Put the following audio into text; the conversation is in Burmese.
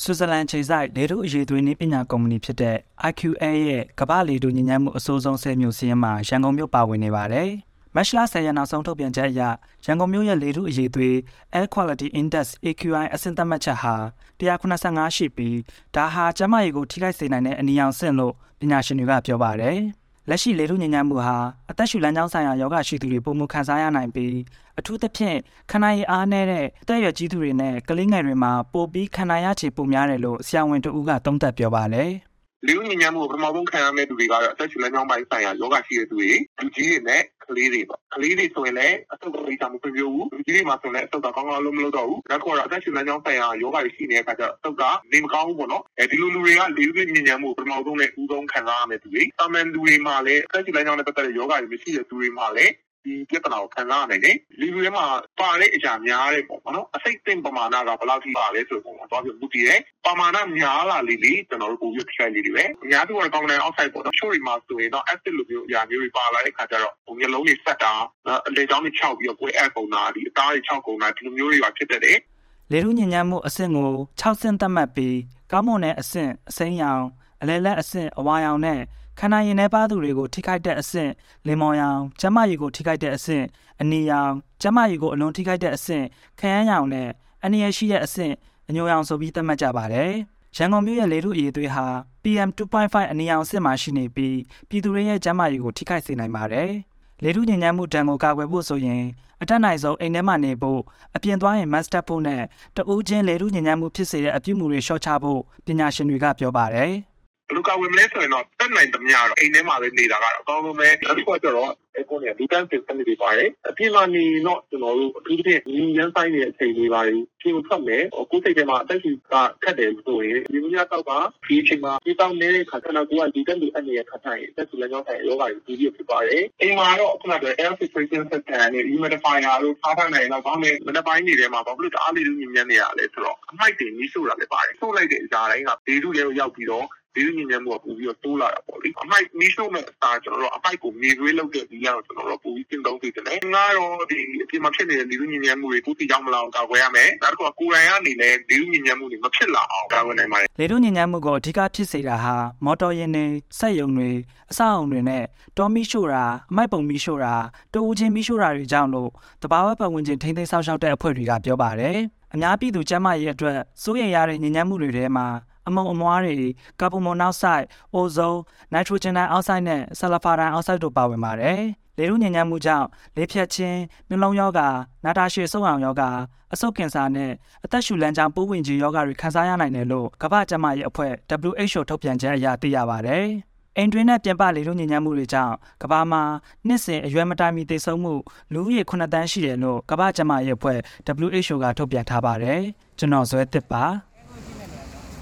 ဆွစ်ဇာလန်ခြေဆိုင်လေထုအရေးသွေးနည်းပညာကုမ္ပဏီဖြစ်တဲ့ IQA ရဲ့ကမ္ဘာလေထုညဉ့်ညမ်းမှုအဆိုးဆုံး10မြို့စီးရင်မှာရန်ကုန်မြို့ပါဝင်နေပါတယ်။မတ်လ10ရက်နောက်ဆုံးထုတ်ပြန်ချက်အရရန်ကုန်မြို့ရဲ့လေထုအရေးသွေး Air Quality Index AQI အဆင့်သတ်မှတ်ချက်ဟာ185ရှိပြီးဒါဟာကျန်းမာရေးကိုထိခိုက်စေနိုင်တဲ့အနီရောင်ဆင့်လို့ပညာရှင်တွေကပြောပါတယ်။ လက်ရှိလေထုညဉ့်ညမ်းမှုဟာအသက်ရှူလမ်းကြောင်းဆိုင်ရာယောဂရှိသူတွေပုံမှုခံစားရနိုင်ပြီးအထူးသဖြင့်ခန္ဓာရည်အားနည်းတဲ့အသက်အရွယ်ကြီးသူတွေနဲ့ကလေးငယ်တွေမှာပိုပြီးခန္ဓာရခြေပုံများတယ်လို့ဆရာဝန်တဦးကသုံးသပ်ပြောပါတယ်။ လူညဉ့်ညမ်းမှုပထမဆုံးခံရမယ့်သူတွေကတော့အသက်ရှူလမ်းကြောင်းပိုင်းဆိုင်ရာယောဂရှိတဲ့သူတွေလူကြီးတွေနဲ့ကလေးတွေပေါ့ကလေးတွေဆိုရင်လည်းအဆုတ်ကလေးချမှုပြပြဘူးလူကြီးတွေမှာဆိုရင်လည်းအဆုတ်ကကောင်းကောင်းလုံးမလုပ်တော့ဘူးနောက်တစ်ခုကတော့အသက်ရှူလမ်းကြောင်းဆိုင်ရာယောဂတွေရှိနေတဲ့အခါကျတော့အဆုတ်ကနေမကောင်းဘူးပေါ့နော်အဲဒီလိုလူတွေကလေလူညဉ့်ညမ်းမှုပထမဆုံးနဲ့ဥဆုံးခံရမယ့်သူတွေတာမန်လူတွေမှာလည်းအသက်ရှူလမ်းကြောင်းနဲ့ပတ်သက်တဲ့ယောဂတွေမရှိတဲ့သူတွေမှာလည်း ဒီပြဿနာကိုခံစားရနိုင်တယ်။လူတွေမှာပါတဲ့အရာများတဲ့ပေါ့နော်။အစိတ်သိမ့်ပမာဏကဘယ်လောက်ထိပါလဲဆိုတော့တော့ပြမှုတည်တယ်။ပမာဏများလာလေလေကျွန်တော်တို့ပို့ပြီးထိခိုက်နေတယ်ပဲ။အများစုကတော့ကောင်းတဲ့အောက်ဆိုက်ပေါ့နော်။ချို့တွေမှာဆိုရင်တော့ acid လိုမျိုးအရာမျိုးတွေပါလာတဲ့ခါကျတော့ဟိုမျိုးလုံးတွေဆက်တာအလေကြောင်းတွေခြောက်ပြီးတော့ကိုယ်အပ်ကုန်တာဒီအသားတွေခြောက်ကုန်တာဒီလိုမျိုးတွေပါဖြစ်တတ်တယ်။လေထုညဉ့်ညမ်းမှုအဆင့်ကို6ဆင့်သတ်မှတ်ပြီးကောင်းမွန်တဲ့အဆင့်အစိမ်းရောင်အလဲလက်အဆင့်အဝါရောင်နဲ့ ခန္ဓာရင်ထဲပါသူတွေကိုထိခိုက်တဲ့အဆင့်လင်မော်ရောင်ကျန်းမာရေးကိုထိခိုက်တဲ့အဆင့်အနီရောင်ကျန်းမာရေးကိုအလွန်ထိခိုက်တဲ့အဆင့်ခရမ်းရောင်နဲ့အနည်းရရှိတဲ့အဆင့်အညိုရောင်ဆိုပြီးသတ်မှတ်ကြပါတယ်။ရန်ကုန်မြို့ရဲ့လေထုအရေးသွေးဟာ PM 2.5အနီရောင်အဆင့်မှာရှိနေပြီးပြည်သူတွေရဲ့ကျန်းမာရေးကိုထိခိုက်စေနိုင်ပါတယ်။လေထုညဉ့်ညမ်းမှုတံကိုကာကွယ်ဖို့ဆိုရင်အတက်နိုင်ဆုံးအိမ်ထဲမှာနေဖို့အပြင်သွားရင် mask တပ်ဖို့နဲ့တဦးချင်းလေထုညဉ့်ညမ်းမှုဖြစ်စေတဲ့အပြုအမူတွေရှော့ချဖို့ပညာရှင်တွေကပြောပါတယ်ဘယ် လူကာဝင်မလဲဆိုရင်တော့တက်နိုင်သမျှတော့အိမ်ထဲမှာပဲနေတာကတော့အကောင်းဆုံးပဲနောက်တစ်ခုကကျတော့အဲကုန်းကဒီတန်းစင်စနစ်တွေပါတယ်အပြင်မှာနေတော့ကျွန်တော်တို့အထူးသဖြင့်ဒီရန်ဆိုင်နေတဲ့အချိန်လေးပါတယ်ပြင်ထွက်မယ်ကိုယ်စိတ်ထဲမှာအသက်ရှူကခက်တယ်ဆိုရင်ဒီလိုမျိုးတော့ကဒီအချိန်မှာဒီတောင်းနေတဲ့ခါခဏကိုကဒီတက်လူအနေနဲ့ခတ်တိုင်းအသက်ရှူလည်းကြောင့်ဆိုင်ရောဂါတွေဒီလိုဖြစ်ပါတယ်အိမ်မှာတော့ခုနက air filtration system နဲ့ humidifier လို့ထားထားနိုင်တော့ကောင်းတယ်မနေ့ပိုင်းနေထဲမှာဘာလို့တအားလေးလူညံ့နေရလဲဆိုတော့အမိုက်တွေကြီးဆိုးတာလည်းပါတယ်ဆိုးလိုက်တဲ့အကြတိုင်းကဒေတုတွေကိုရောက်ပြီးတော့ ဒီလိုညဉ့်ညံ့မှုကပို့ပြီးတော့တိုးလာတာပေါ့လေအမိုက်မီးရှို့မဲ့အစားကျွန်တော်တို့အမိုက်ကိုမြေသွေးလုပ်တဲ့ဒီလောက်ကျွန်တော်တို့ပို့ပြီးပြင်သုံးသိတယ်လေငါတော့ဒီအပြင်မှာဖြစ်နေတဲ့ဒီလိုညဉ့်ညံ့မှုတွေကိုသိရောက်မလာအောင်ကာကွယ်ရမယ်နောက်တစ်ခုကကိုယ်တိုင်ကနေလည်းဒီလိုညဉ့်ညံ့မှုတွေမဖြစ်လာအောင်ကာကွယ်နိုင်ပါတယ်။လေထုညဉ့်ညမ်းမှုကိုအဓိကဖြစ်စေတာဟာမော်တော်ယာဉ်တွေစက်ရုံတွေအဆောက်အုံတွေနဲ့တောမီးရှို့တာအမိုက်ပုံမီးရှို့တာတဦးချင်းမီးရှို့တာတွေကြောင့်လို့တဘာဝပတ်ဝန်းကျင်ထိန်းသိမ်းဆောက်ရှောက်တဲ့အဖွဲ့တွေကပြောပါတယ်။အများပြည်သူကျန်းမာရေးအတွက်စိုးရိမ်ရတဲ့ညဉ့်ညမ်းမှုတွေထဲမှာ အမုံအမွားတွေကာဗွန်မိုနောက်ဆိုက်အိုဇုန်နိုက်ထရိုဂျင်ဒိုင်အောက်ဆိုက်နဲ့ဆာလဖာဒိုင်အောက်ဆိုက်တို့ပါဝင်ပါတယ်။လေထုညဉ့်ညမ်းမှုကြောင့်လေဖြတ်ခြင်းနှလုံးရောဂါနာတာရှည်ဆုံးအောင်ရောဂါအဆုတ်ကင်ဆာနဲ့အသက်ရှူလမ်းကြောင်းပိုးဝင်ခြင်းရောဂါတွေခံစားရနိုင်တယ်လို့ကမ္ဘာ့ကျန်းမာရေးအဖွဲ့ WHO ထုတ်ပြန်ချက်အရသိရပါတယ်။အိမ်တွင်းနဲ့ပြင်ပလေထုညဉ့်ညမ်းမှုတွေကြောင့်ကမ္ဘာမှာနှစ်စဉ်အရွယ်မတိုင်မီသေဆုံးမှုလူဦးရေ9တန်းရှိတယ်လို့ကမ္ဘာ့ကျန်းမာရေးအဖွဲ့ WHO ကထုတ်ပြန်ထားပါတယ်။ကျွန်တော်ဇွဲသစ်ပါ။